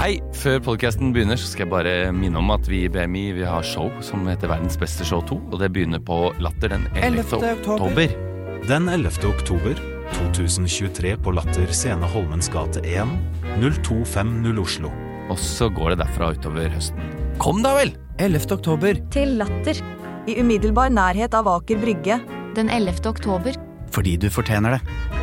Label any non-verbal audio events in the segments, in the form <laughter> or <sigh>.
Hei, før podcasten begynner så skal jeg bare minne om at vi i BMI vi har show som heter Verdens beste show 2, og det begynner på Latter den 11. 11. oktober. Den 11. oktober 2023 på Latter Scene Holmens gate 1 0250 Oslo. Og så går det derfra utover høsten. Kom da vel! 11. oktober. Til Latter. I umiddelbar nærhet av Aker Brygge. Den 11. oktober. Fordi du fortjener det.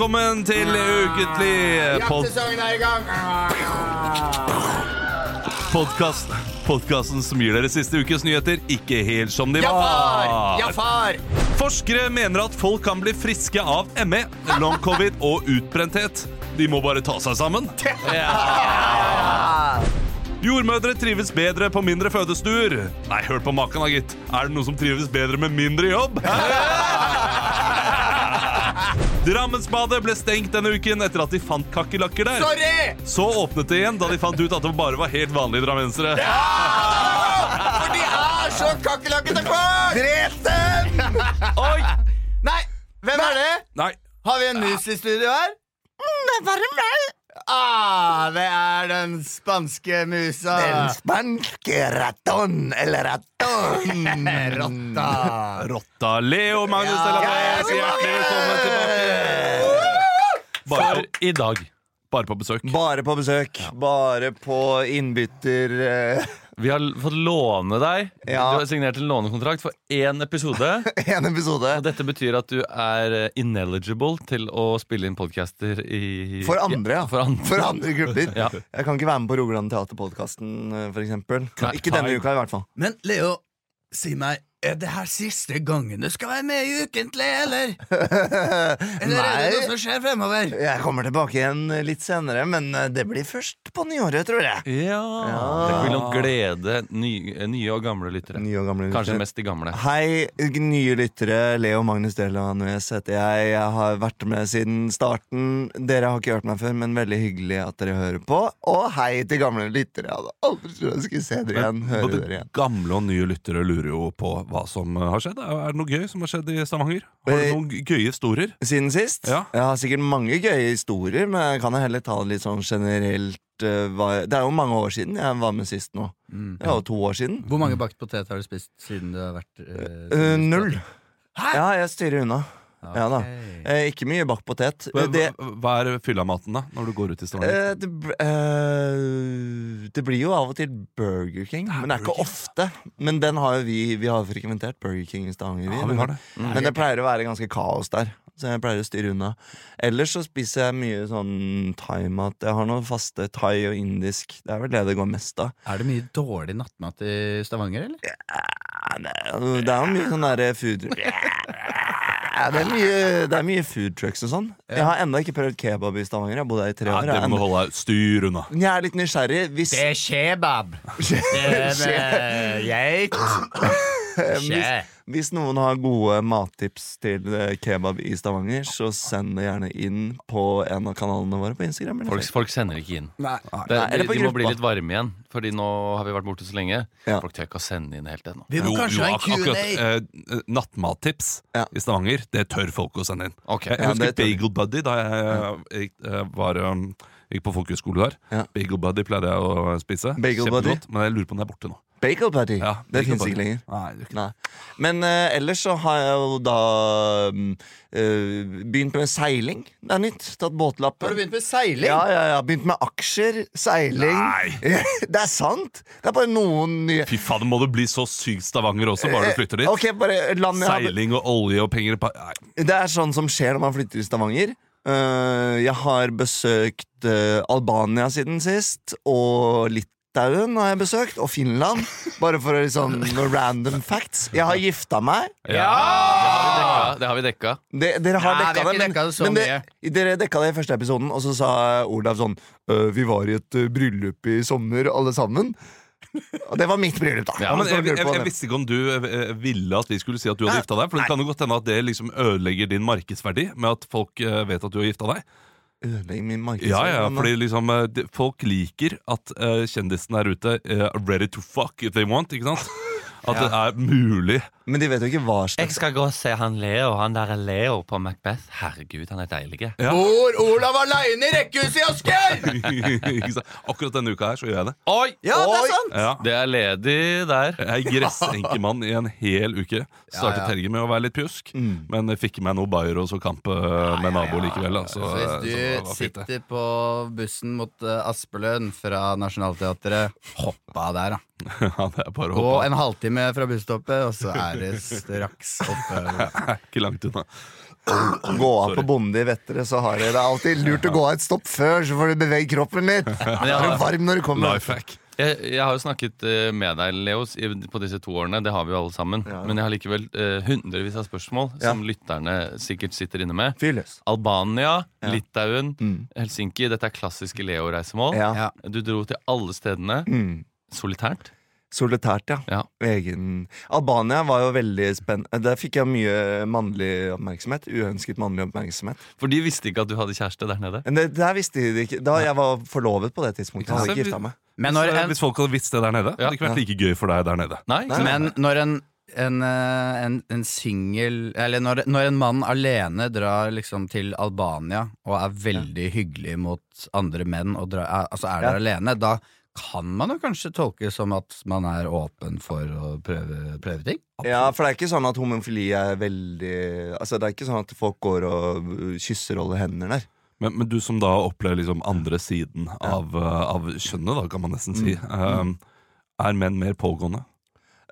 Velkommen til ukentlig pod podkast. Podkasten som gir dere siste ukes nyheter ikke helt som de var. Ja, far! Ja, far! Forskere mener at folk kan bli friske av ME, long covid og utbrenthet. De må bare ta seg sammen. Ja. Jordmødre trives bedre på mindre fødestuer. Nei, hør på maken da, gitt. Er det noen som trives bedre med mindre jobb? Drammensbadet ble stengt denne uken etter at de fant kakerlakker der. Sorry! Så åpnet det igjen da de fant ut at det bare var helt vanlige drammensere. Ja! For de er så kakerlakkete folk! Drep dem! Oi! Nei, hvem er det? Nei, Har vi en mus i studio her? Det er bare meg. Ah, det er den spanske musa. Den spanske raton, eller raton. <laughs> Rotta. Rotta Leo Magnus ja, la Pez, hjertelig velkommen tilbake. Bare i dag. Bare på besøk. Bare på besøk. Bare på innbytter... Vi har fått låne deg. Ja. Du har signert en lånekontrakt for én episode. <laughs> En episode. Og dette betyr at du er eh, ineligible til å spille inn podcaster i For andre, ja. For andre. For andre grupper. <laughs> Ja. Jeg kan ikke være med på Rogaland Teaterpodkasten, eh, for eksempel. Ikke denne uka, i hvert fall. Men Leo, si meg, er det her siste gangen du skal være med i Ukentlig, eller? <laughs> Eller er det noe som skjer fremover? jeg kommer tilbake igjen litt senere, men eh, det blir først på nyåret, tror jeg. Ja. Det vil nok glede nye, nye og gamle lyttere. Nye og gamle Kanskje mest de gamle. Hei, nye lyttere. Leo Magnus Delanues heter jeg. Jeg har vært med siden starten. Dere har ikke hørt meg før, men veldig hyggelig at dere hører på. Og hei til gamle lyttere. Jeg hadde aldri trodd jeg skulle se dere igjen. Høre Både dere igjen. gamle og nye lyttere lurer jo på hva som eh, har skjedd. Er det noe gøy som har skjedd i Stavanger? Har du Eh, noen gøye historier? Siden sist? Ja. Jeg har sikkert mange gøye historier, men jeg kan heller ta det litt sånn generelt. eh, Det er jo mange år siden jeg var med sist nå. Det er jo to år siden. Hvor mange bakt potet har du spist siden du har vært uh, null. Hæ? Ja, jeg styrer unna. Startet? Ja da. Eh, ikke mye bakt potet. Hva, Det, hva er fyllamaten, da? Når du går ut i Stavanger? Eh, det, eh, det blir jo av og til Burger King, men det er ikke ofte. Men den har jo vi Vi har frekventert Burger King i Stavanger. Ja, vi har det. Men det pleier å være ganske kaos der. Så jeg pleier å styre unna. Ellers så spiser jeg mye sånn thaimat. Jeg har noen faste thai og indisk. Det er vel det det går mest av. Er det mye dårlig nattmat i Stavanger, eller? Ja, Det er det er jo mye sånn derre food <laughs> ja, det, er mye, det er mye food trucks og sånn. Jeg har ennå ikke prøvd kebab i Stavanger. Jeg har bodd her i tre år år. det er må du holde styr unna. Jeg er litt nysgjerrig. Hvis, er kebab. Det er geit. <laughs> hvis, hvis noen har gode mattips til eh, kebab i Stavanger, så send det gjerne inn på en av kanalene våre på Instagram. eller Folk, folk sender ikke inn. Nei. Det, Nei, de, de må bli litt varme igjen, Fordi nå har vi vært borte så lenge. Ja. Folk tør ikke å sende inn helt ennå. Vi må kanskje ha en ak akkurat Q&A. eh, eh, Nattmattips Ja. i Stavanger, det tør folk å sende inn. Okay. Jeg husker ja. Bagel Buddy da jeg, jeg, var um, gikk på folkehøyskole der. Ja. Bagel Buddy pleide jeg å spise. Bagel Kjempegodt, Men jeg lurer på om det er borte nå. Bagel party? Ja, det fins Buddy. ikke lenger. Nei, det ikke. Nei. Men uh, ellers så har jeg jo da um, uh, begynt med seiling. Det er nytt. Tatt båtlappen. Har du begynt med seiling? Ja, ja, ja. Begynt med aksjer, seiling. <laughs> det er sant! Det er bare noen nye Fy faen, må du bli så sykt Stavanger også, bare du flytter dit? Eh, Ok, bare Seiling og olje og penger Nei. Det er sånn som skjer når man flytter til Stavanger. Uh, jeg har besøkt eh, Albania siden sist, og litt Litauen har jeg besøkt, og Finland. Bare for liksom random facts. Jeg har gifta meg. Ja! Det har vi dekka. Det, dere har Nei, vi dekka har det, ikke men, dekka det så men det, dere dekka det i første episoden, og så sa Olav sånn «Øh, Vi var i et øh, bryllup i sommer, alle sammen. Og det var mitt bryllup, da. Ja, men jeg, jeg, jeg visste ikke om du eh, ville at vi skulle si at du hadde gifta deg. For det kan jo godt hende at det liksom ødelegger din markedsverdi med at folk eh, vet at du har gifta deg. Ødelegger min Ja, markedsføring. ja, fordi liksom eh, Folk liker at uh, kjendisen der ute uh, are ready to fuck if they want. Ikke sant? <laughs> At det er mulig. Men de vet jo ikke hva slags skal gå og se han Leo. Han der er Leo på Macbeth. Herregud, han er deilig. Ja. Bor Olav aleine i rekkehuset i Asker?! <laughs> Ikke sant? Akkurat denne uka her så gjør jeg det. Oi! Ja, det er sant! Ja. Det er ledig der. Jeg er gressenkemann i en hel uke. Startet Ja, ja. helgen med å være litt pjusk, men jeg fikk meg noe Bayros og kamp eh, med nabo likevel. Da, så, Så så hvis du var fint, det. sitter på bussen mot eh, fra Nationaltheatret, hopp av der, da. <laughs> Ja, det er bare å Gå en halvtime fra busstoppet, og så er det straks oppe. <laughs> Ikke langt unna. Gå av på Bonde i Vettere, så har dere det er alltid lurt å gå av et stopp før, så får du bevege kroppen litt. <laughs> Men Er du varm når du kommer? Life hack. jeg, jeg har jo snakket eh, med deg, Leos, i- på disse to årene. Det har vi jo alle sammen. Ja. Men jeg har likevel eh, hundrevis av spørsmål Ja. som lytterne sikkert sitter inne med. Fyr løs. Albania, Ja. Litauen, Mm. Helsinki. Dette er klassiske Leo-reisemål. Ja. Ja. Du dro til alle stedene Mm. Solitært. Solitært, ja. Ja. Egen. Albania var jo veldig spennende. Der fikk jeg mye mannlig oppmerksomhet. Uønsket mannlig oppmerksomhet. For de visste ikke at du hadde kjæreste der nede. Det, der visste de ikke Da jeg var forlovet på det tidspunktet. Ja, Hadde ikke gifta meg. Når en, hvis folk hadde visst det der nede, Ja. hadde det ikke vært like gøy for deg der nede. Nei, Nei. men når en en, en, en singel Eller når, når en mann alene drar liksom til Albania og er veldig hyggelig mot andre menn, og drar, altså er der Ja. alene, da kan man jo kanskje tolke som at man er åpen for å prøve, prøve ting? Ja, for det er ikke sånn at homofili er veldig Altså Det er ikke sånn at folk går og uh, kysser og holder hender der. Men, men du som da opplever liksom andre siden av, eh, av kjønnet, da, kan man nesten si. Mm. Um, er menn mer pågående?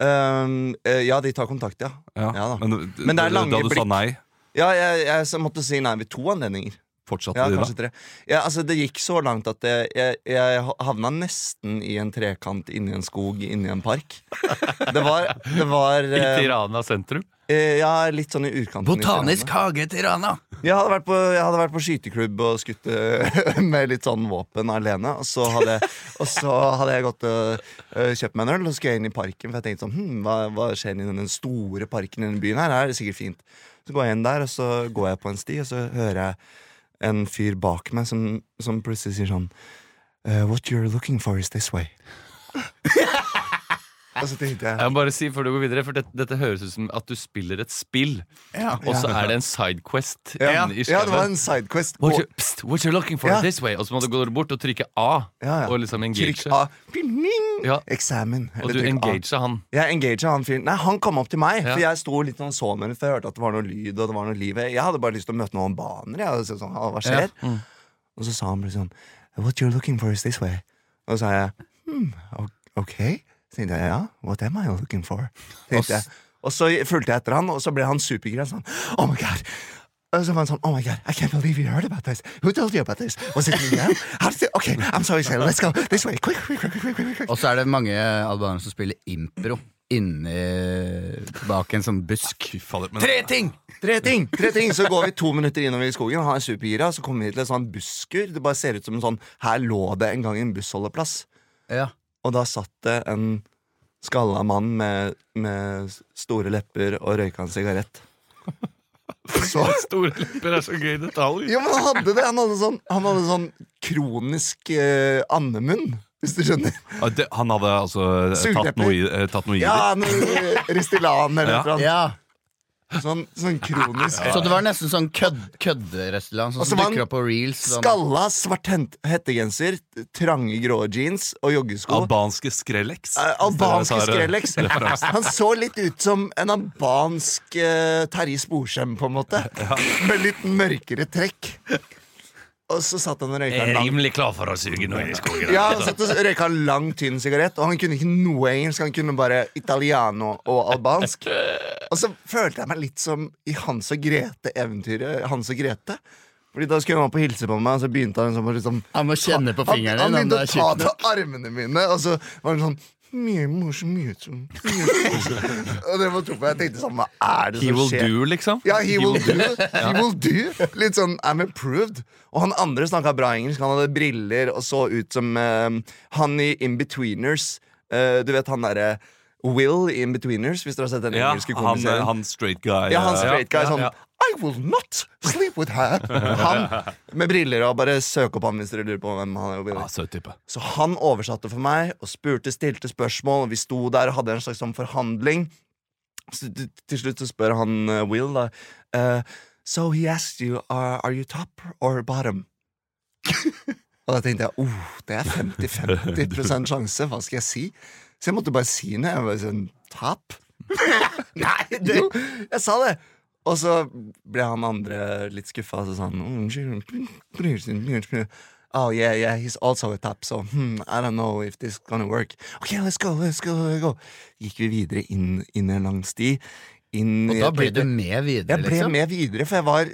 Um, ja, de tar kontakt, ja. Ja, Ja da. Men, Men det er lange blikk. da du sa nei, Ja, jeg, jeg måtte si nei ved to anledninger. Fortsatte Ja, da? kanskje tre. Ja, altså Det gikk så langt at jeg, jeg, jeg havna nesten i en trekant inni en skog inni en park. <laughs> Det var, det var I eh, Tirana sentrum. eh, Ja, litt sånn i utkanten. Botanisk i hage Tirana! Jeg hadde vært på, jeg hadde vært på skyteklubb og skutt eh, <laughs> med litt sånn våpen alene. Og så hadde, og så hadde jeg gått og uh, kjøpt meg en øl og skulle jeg inn i parken. For jeg tenkte sånn, hm, hva, hva skjer i den store parken i denne byen her? Her er det sikkert fint. Så går jeg inn der, og så går jeg på en sti, og så hører jeg en fyr bak meg som, som plutselig sier sånn uh, What you're looking for is this way. Og så tenkte jeg må bare si før du går videre For dette, dette høres ut som at du spiller et spill, Ja. og så er det en sidequest ja, ja, det var en sidequest. What, you, pst, what you're looking for Ja. this way Og så må du gå bort og trykke A. Og liksom engage Trykk A. Ja. Eksamen. Og du engagea han Jeg engaget han fyren. Nei, han kom opp til meg, for jeg sto litt sånn så meg ut, for jeg hørte at det var noe lyd og det var noe liv. Jeg hadde bare lyst til å møte noen baner. Jeg, og så sånn, «Hva- hva skjer? Mm. Og så sa han bare sånn What you're looking for is this way. Og så sa jeg hmm, ok. Så tenkte jeg ja, what am I looking for? Tenkte jeg. Og så fulgte jeg etter han, og så ble han supergrei. Sånn, oh my god. Og så var han sånn, oh my god, I can't believe you heard about this. Who told you about this? Was it me? How did it? Okay, I'm sorry, excited. Let's go this way. Quick, quick, quick, quick, quick, quick. Og så er det mange albanere som spiller impro inni bak en sånn busk. Tre ting! Tre ting! tre ting Så går vi to minutter innover i skogen, har er supergira, så kommer vi til en sånn busskur. Det bare ser ut som en sånn Her lå det en gang en bussholdeplass. Ja. Og da satt det en skalla mann med, med store lepper og røyka en sigarett. <laughs> Så Store lepper er så gøy detalj Ja, men han hadde det! Han hadde sånn, han hadde sånn kronisk eh, andemunn, hvis du skjønner. Ja, det, han hadde altså eh, tatt noe i, eh, tatt noe i Ja, det? noe Ristilan eller Ja. noe. ja. Sånn, sånn kronisk. Så det var nesten sånn kødd, kødderestaurant, sånn så som dukker opp på reels. Sånn. Skalla, svart hettegenser, trange grå jeans og joggesko. Albanske Skrellex. Eh, albanske eh, Skrellex. Han så litt ut som en albansk eh, Terje Sporsem, på en måte. Med litt mørkere trekk. Og så satt han og røyka en lang Rimelig klar for å suge noe i skogen ja, han satt og røyka en lang, tynn sigarett, og han kunne ikke noe engelsk. Han kunne bare italiano og albansk. Og så følte jeg meg litt som i Hans og Grete-eventyret. Hans og Grete Fordi Da skulle han opp og hilse på meg, og så begynte han sånn liksom Han må kjenne på fingrene. han han begynte er å ta til armene mine, og så var han sånn mye, mors, mye, mye. Og det var tro Jeg tenkte sånn, hva er det He som will skjer? do, liksom. Ja, he will do. <laughs> He will do. Litt sånn I'm approved. Og han andre snakka bra engelsk. Han hadde briller og så ut som uh, han i Inbetweeners. Uh, du vet han derre Will i Inbetweeners, hvis dere har sett den Ja, engelske komiserien. han straight guy. Ja, han eh, straight guy sånn. I will not sleep with her. Han med briller og bare søk opp han hvis dere lurer på hvem han er. Ja, Søt type. Så han oversatte for meg og spurte, stilte spørsmål. Og vi sto der og hadde en slags sånn forhandling. Så til slutt så spør han uh, Will da Uh, So he asked you are, are you top or bottom? <laughs> og da tenkte jeg oh, det er 50-50% sjanse. Hva skal jeg si? Så jeg måtte bare si noe. Jeg var sånn Tap? <laughs> Nei, det, jeg sa det. Og så ble han andre litt skuffa, og så sa han Oh yeah, yeah, he's also a tap, so hmm, I don't know if this is gonna work. Okay, let's go, let's go, let's go. Gikk vi videre inn, inn en lang sti. Inn Og da ble, blir du med videre, Jeg ble liksom? med videre, for jeg var,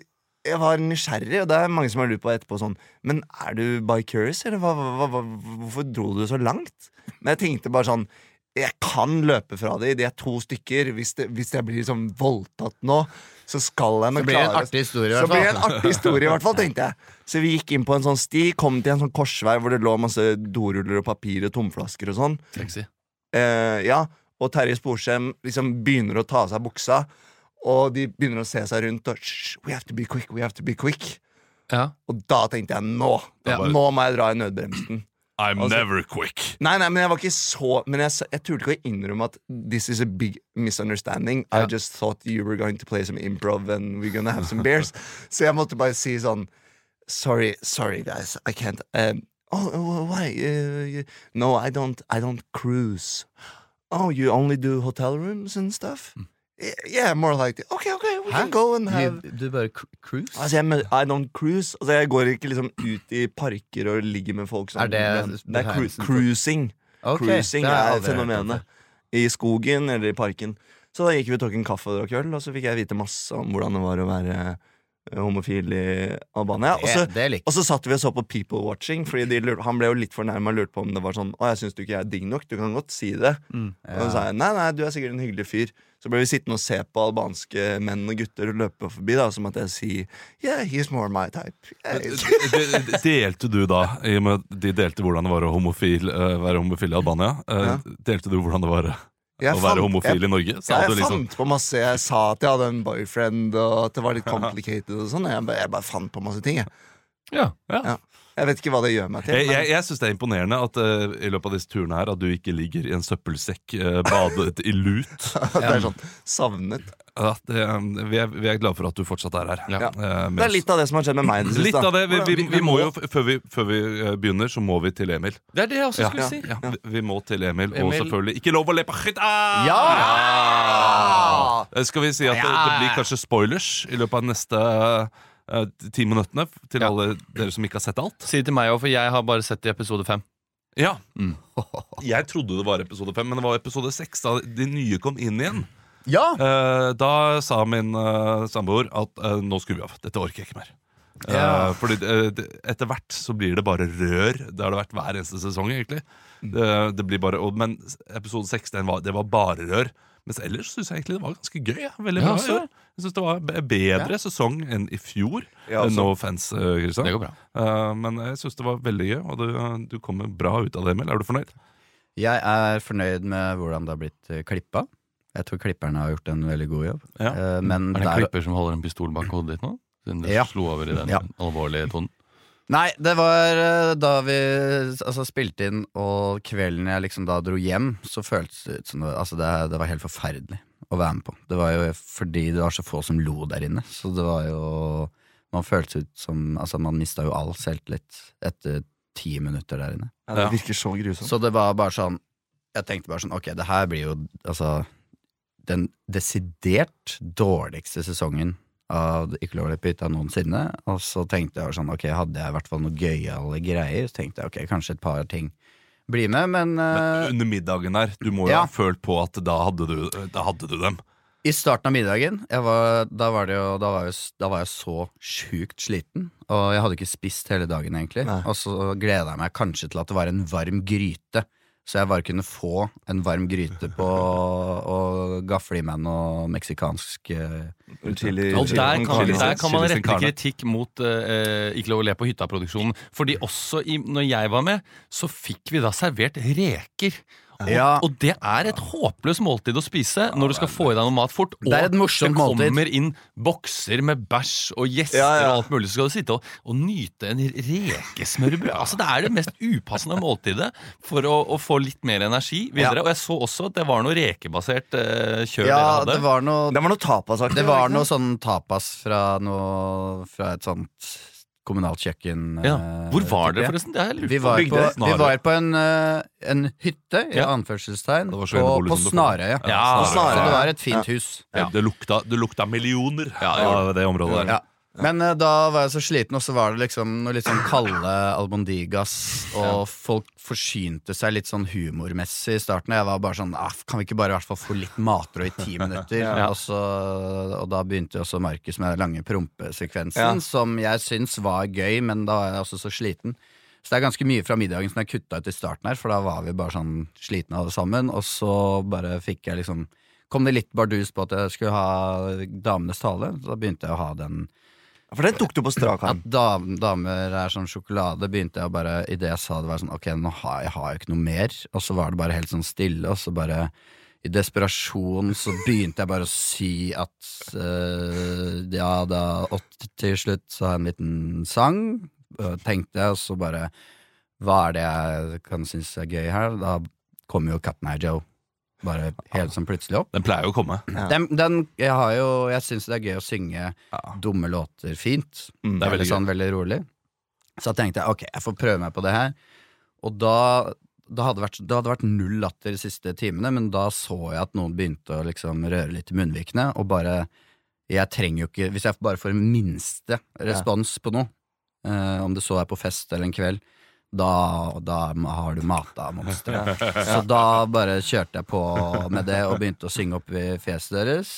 jeg var nysgjerrig, og det er mange som har lurt på etterpå sånn Men er du bicurious, eller hva, hva, hva, hvorfor dro du så langt? Men jeg tenkte bare sånn jeg kan løpe fra de, de er to stykker. Hvis, det, hvis jeg blir liksom voldtatt nå, så skal jeg nok klare det så blir det en artig historie, i hvert fall, tenkte jeg. Så vi gikk inn på en sånn sti, kom til en sånn korsvei hvor det lå masse doruller og papir og tomflasker og sånn. Eh, ja, og Terje Sporsem liksom begynner å ta av seg buksa, og de begynner å se seg rundt og We have to be quick, we have to be quick. Ja. Og da tenkte jeg nå! Ja. Nå må jeg dra i nødbremsen. I'm Altså- never quick. Nei, nei, men jeg var ikke så Men jeg, jeg turte ikke å innrømme at this is a big misunderstanding. I just thought you were going to play some improv and we're gonna have some beers. så jeg måtte bare si sånn Sorry, sorry guys, I can't um, Oh, oh, why? Uh, no, I don't I don't cruise. Oh, you only do hotel rooms and stuff? Y- Yeah, more like Okay, okay, we can go and have Du, du bare cru- cruise? Altså, jeg, men- I don't cruise. Altså, jeg går ikke liksom ut i parker og ligger med folk som Er det Det er cru cruising. Ok, cruising det har jeg er aldri hørt om fenomenet. I skogen eller i parken. Så da gikk vi og tok en kaffe og drakk øl, og så fikk jeg vite masse om hvordan det var å være eh, homofil i Albania. Og så, Det, det liker og så satt vi og så på People Watching, Fordi de lurte, han ble jo litt fornærma og lurte på om det var sånn Å, jeg syns du ikke er digg nok, du kan godt si det. Mm. Og så sa jeg nei, nei, du er sikkert en hyggelig fyr. Så ble vi sittende og se på albanske menn og gutter løpe forbi, da, som at jeg sier Yeah, he's more my type. Yeah, Delte du da, i og med at de delte hvordan det var å homofil, uh, være homofil i Albania, uh, Ja. delte du hvordan det var å Jeg være fant- homofil jeg, i Norge? Sa Ja, du jeg liksom fant på masse. Jeg sa at jeg hadde en boyfriend, og at det var litt complicated og sånn. Jeg, bare- jeg bare fant på masse ting, jeg. Ja. ja. Jeg vet ikke hva det gjør meg til. Jeg, men- jeg, jeg syns det er imponerende at uh, i løpet av disse turene her At du ikke ligger i en søppelsekk uh, badet i lut. <laughs> Det er sånn savnet. Ja, det, eh, vi, er, vi er glad for at du fortsatt er her. Ja. Eh, Det er litt av det som har skjedd med meg. Litt da. av det. Vi, vi, vi må jo, før vi, før vi begynner, så må vi til Emil. Det er det jeg også Ja. skulle si. Ja, vi, vi må til Emil, og selvfølgelig ikke lov å le på hytta! Ja! Skal vi si at det, det blir kanskje spoilers i løpet av neste eh, ti minuttene til Ja. alle dere som ikke har sett alt? Si det til meg òg, for jeg har bare sett i episode fem. Ja. Mm. <laughs> Jeg trodde det var episode fem, men det var episode seks da de nye kom inn igjen. Ja! Uh, da sa min uh, samboer at uh, nå skrur vi av. Dette orker jeg ikke mer. Eh, Ja. fordi etter hvert så blir det bare rør. Det har det vært hver eneste sesong, egentlig. Det, det blir bare, og, men episode seks var, det var bare rør. Mens ellers syns jeg egentlig det var ganske gøy. Ja. Veldig Ja, bra så. Jeg synes det var be- bedre sesong enn i fjor. Ja, Eh, altså. no offense, eh, Kristian. Det går bra. Eh, men jeg syns det var veldig gøy, og du, du kommer bra ut av det, Emil. Er du fornøyd? Jeg er fornøyd med hvordan det har blitt uh, klippa. Jeg tror klipperne har gjort en veldig god jobb. Ja. Eh, men Er det en der, klipper som holder en pistol bak hodet ditt nå? Siden det Ja. slo over i den Ja. alvorlige tonen? Nei, det var eh, da vi altså, spilte inn, og kvelden jeg liksom da dro hjem, så føltes det ut som det, altså, det, det var helt forferdelig å være med på. Det var jo fordi det var så få som lo der inne, så det var jo Man føltes ut som Altså, man mista jo all selvtillit etter ti minutter der inne. Ja, det virker så grusomt. Så det var bare sånn Jeg tenkte bare sånn, ok, det her blir jo altså den desidert dårligste sesongen av Ikke lov å løpe hytta noensinne. Og så tenkte jeg sånn, ok, hadde jeg i hvert fall noe gøyale greier, så tenkte jeg ok, kanskje et par ting blir med, men, Men eh, under middagen her, du må jo ja. ha følt på at da hadde du, da hadde du dem. I starten av middagen jeg var, da, var det jo, da, var jeg, da var jeg så sjukt sliten. Og jeg hadde ikke spist hele dagen, egentlig. Nei. Og så gleda jeg meg kanskje til at det var en varm gryte. Så jeg bare kunne få en varm gryte på og gafle i meg noe meksikansk Chili, Og der kan, der kan man rette kritikk mot uh, Ikke lov å le på hytta-produksjonen. Fordi også i, når jeg var med, så fikk vi da servert reker. Og, Ja. og det er et håpløst måltid å spise når du skal få i deg noe mat fort. Og Det er det måltid. kommer inn bokser med bæsj og gjester Ja, ja. og alt mulig. Så skal du sitte og, og nyte en rekesmørbrød. Altså, det er det mest upassende måltidet for å, å få litt mer energi videre. Og jeg så også at det var noe rekebasert uh, kjør Ja, dere hadde. det var noe Det var noe tapasaktig. Det var noe sånn tapas fra noe Fra et sånt kommunalt kjøkken. ja. eh, Hvor var dere forresten? Det har lurt Vi var, på, vi var på en, eh, en hytte, i Ja. anførselstegn, på, på. Snarøya. Ja, Snarøya. det var et fint hus. Ja. Det, lukta, det lukta millioner av det området der. Men eh, da var jeg så sliten, og så var det liksom noe litt sånn kalde albondigas, og folk forsynte seg litt sånn humormessig i starten. Og jeg var bare sånn ah, Kan vi ikke bare i hvert fall få litt matbrød i ti minutter? <laughs> Og, så, og da begynte jo også Markus med den lange prompesekvensen, Ja. som jeg syns var gøy, men da var jeg også så sliten. Så det er ganske mye fra middagen som jeg kutta ut i starten her, for da var vi bare sånn slitne alle sammen. Og så bare fikk jeg liksom Kom det litt bardus på at jeg skulle ha damenes tale, så da begynte jeg å ha den For den tok du på strak at arm. dam, damer er sånn sjokolade, begynte jeg bare Idet jeg sa det, var sånn Ok, nå har jeg, har jeg ikke noe mer. Og så var det bare helt sånn stille, og så bare i desperasjon så begynte jeg bare å si at uh, ja, da åtte til slutt så har jeg en liten sang, tenkte jeg, og så bare Hva er det jeg kan synes er gøy her? Da kommer jo Cap'n Eye Joe bare helt sånn plutselig opp. Den pleier jo å komme. Ja. Den, den, jeg har jo Jeg syns det er gøy å synge dumme låter fint. Mm. Det er veldig sånn veldig rolig. Så da tenkte jeg ok, jeg får prøve meg på det her. Og da det hadde, vært, det hadde vært null latter de siste timene, men da så jeg at noen begynte å liksom røre litt i munnvikene, og bare Jeg trenger jo ikke Hvis jeg bare får en minste respons på noe, eh, om det så er på fest eller en kveld, da, da har du mata monsteret. Så da bare kjørte jeg på med det og begynte å synge opp i fjeset deres.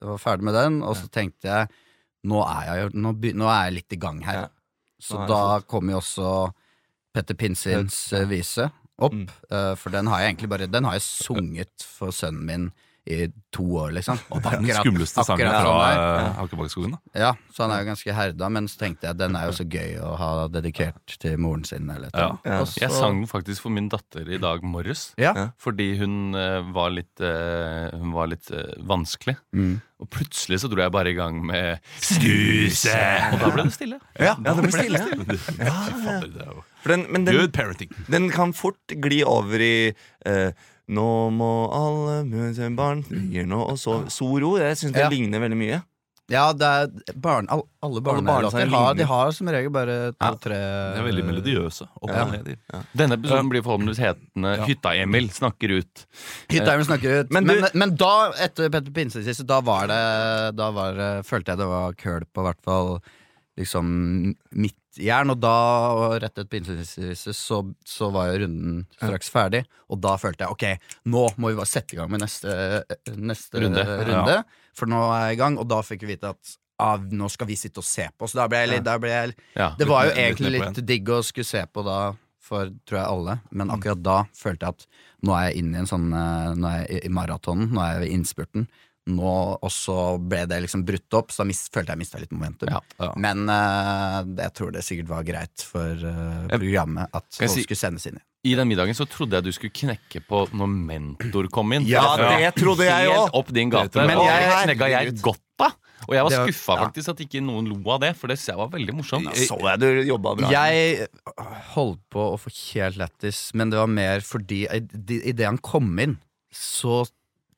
Jeg var ferdig med den, og så tenkte jeg nå er jeg, nå, nå er jeg litt i gang her. Så da kom jo også Petter Pinsins eh, vise opp, Mm. eh, for den har jeg egentlig bare Den har jeg sunget for sønnen min i to år, liksom. <laughs> Den skumleste sangen akkurat fra sånn uh, Hakkebakkeskogen. da. Ja, så han er jo ganske herda, men så tenkte jeg den er jo så gøy å ha dedikert til moren sin. Eller. Ja. Så- Jeg sang den faktisk for min datter i dag morges. Ja. Fordi hun eh, var litt, eh, hun var litt eh, vanskelig. Mm. Og plutselig så dro jeg bare i gang med Skuse! Og da ble det stille. Ja, ja, det ble stille. Ja, ja. den, men den, Good parenting. den kan fort gli over i eh, Nå må alle møte barn ligger nå og sover. Soro. Jeg syns det Ja. ligner veldig mye. Ja, det er barn, all, alle barnesanger barnelåter har, ligner. de har som regel bare to-tre De er veldig melodiøse. Opp Ja. og ned. i. Denne episoden blir forhåpentligvis hetende Hytta-Emil snakker ut. Hytta Emil snakker ut. Men Men, du- men, da, etter Petter Pinse sist, da var det Da var, det- følte jeg det var køl på hvert fall liksom mitt jern. Og da, og rett etter Pinse siste, så, så var jo runden straks ferdig. Og da følte jeg ok, nå må vi bare sette i gang med neste, neste Runde. runde. For nå er jeg i gang, og da fikk vi vite at av, nå skal vi sitte og se på. Så da ble jeg litt, da ble jeg, Ja. det var jo litt- litt egentlig ned litt digg å skulle se på da, for tror jeg alle. Men akkurat da følte jeg at nå er jeg inne i en sånn eh, Nå er jeg i- i maratonen, nå er jeg i innspurten. Nå, og så ble det liksom brutt opp, så da mis, følte jeg mista litt momentum. Ja, ja. Men eh, jeg tror det sikkert var greit for uh, programmet at jeg folk si- skulle sendes inn. I den middagen så trodde jeg du skulle knekke på når mentor kom inn. Ja, det trodde jeg Helt opp din gate. Men jeg- knegga jeg godt da. Og jeg var skuffa ja. faktisk at ikke noen lo av det, for det synes jeg var veldig morsomt. Så jeg du jobba bra. Jeg holdt på å få helt lættis, men det var mer fordi idet han kom inn, så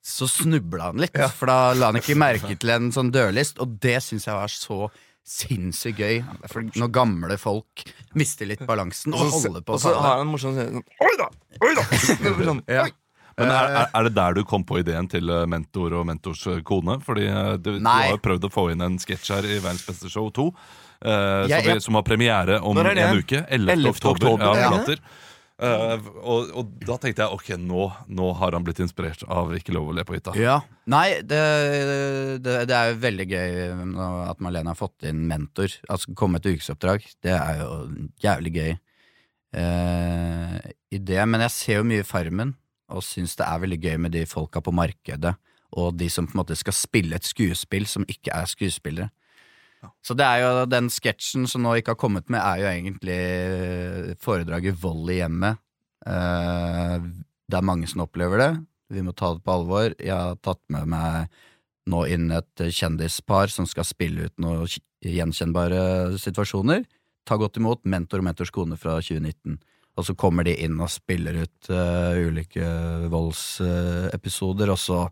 så snubla han litt, for da la han ikke merke til en sånn dørlist, og det syns jeg var så sinnssykt gøy. For når gamle folk mister litt balansen og holder på og så har han en morsom sånn Oi da! Oi da! sånn, Ja. oi. Men er, er, er det der du kom på ideen til eh, mentor og mentors kone? Fordi eh, du, du har jo prøvd å få inn en sketsj her i Verdens beste show 2. eh, Jeg- som, vi, jeg- som har premiere om en uke. 11. 11. oktober. oktober, Ja, Eh, og, og da tenkte jeg ok, nå, nå har han blitt inspirert av Ikke lov å le på hytta. Ja. Nei, det, det, det er jo veldig gøy at Malene har fått inn mentor. Altså komme et ukesoppdrag. Det er jo jævlig gøy eh, idé. Men jeg ser jo mye Farmen, og syns det er veldig gøy med de folka på markedet, og de som på en måte skal spille et skuespill som ikke er skuespillere. Så det er jo den sketsjen som nå ikke har kommet med, er jo egentlig foredraget Vold i hjemmet. Uh, det er mange som opplever det. Vi må ta det på alvor. Jeg har tatt med meg nå inn et kjendispar som skal spille ut noen gjenkjennbare situasjoner. Ta godt imot Mentor og Mentors kone fra 2019. Og så kommer de inn og spiller ut uh, ulike voldsepisoder, og så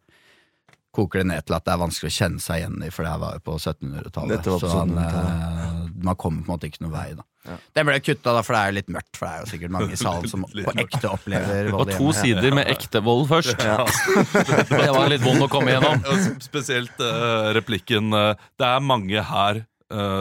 koker det ned til at det er vanskelig å kjenne seg igjen i, for det her var jo på 1700-tallet. Dette var på Så han, eh, man kommer på en måte ikke noe vei, da. Den ble kutta, da, for det er jo litt mørkt, for det er jo sikkert mange i salen som <laughs> på ekte opplever Det vold var to sider med ekte vold først. <laughs> Det var litt vond å komme igjennom. Spesielt uh, replikken uh, Det er mange her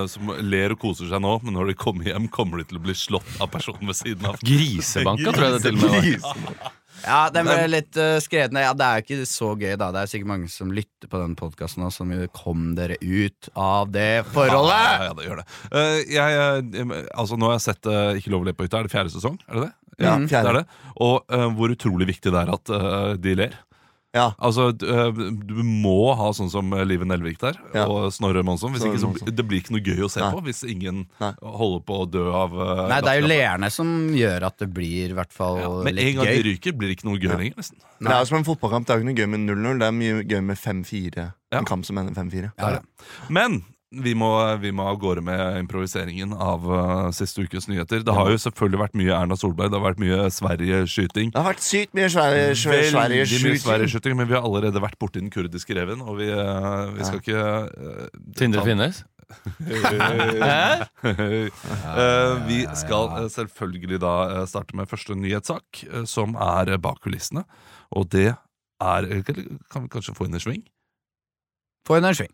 som ler og koser seg nå, men når de kommer hjem, kommer de til å bli slått av personen ved siden av. Grisebanka, tror jeg det til og med var. Ja, den ble litt uh, skrevet ned. Ja, det er jo ikke så gøy, da. Det er sikkert mange som lytter på den podkasten nå, som kom dere ut av det forholdet! Ja, ja, det gjør det. Uh, jeg, eh, altså, nå har jeg sett uh, Ikke lov å le på hytta. Er det fjerde sesong? Er det det? Ja, Mm. fjerde. Det er det. Og eh, hvor utrolig viktig det er at eh, de ler. Ja. Altså, eh, Du må ha sånn som Live Nelvik der Ja. og Snorre Monsson. Hvis Snorre ikke så Det blir ikke noe gøy å se Nei. på hvis ingen Nei. holder på å dø av uh, Nei, det er jo leerne som gjør at det blir i hvert fall ja, litt gøy. Men en gang gøy. de ryker, blir det ikke noe gøy Ja. lenger. nesten Det er jo som en fotballkamp. Det er jo ikke noe gøy med 0-0. Det er mye gøy med 5-4. Ja. En kamp som ender 5-4. Ja, ja. Men vi må, vi må av gårde med improviseringen av uh, siste ukes nyheter. Det har jo selvfølgelig vært mye Erna Solberg, det har vært mye Sverige-skyting. Det har vært sykt mye Sverige-skyting. Sverige-skyting. Sverige-skyting, men vi har allerede vært borti den kurdiske reven, og vi, uh, vi skal ikke uh, Tindre finnes. <laughs> uh, vi skal selvfølgelig da starte med første nyhetssak, som er bak kulissene. Og det er Kan vi kanskje få inn en sving? Få inn en sving.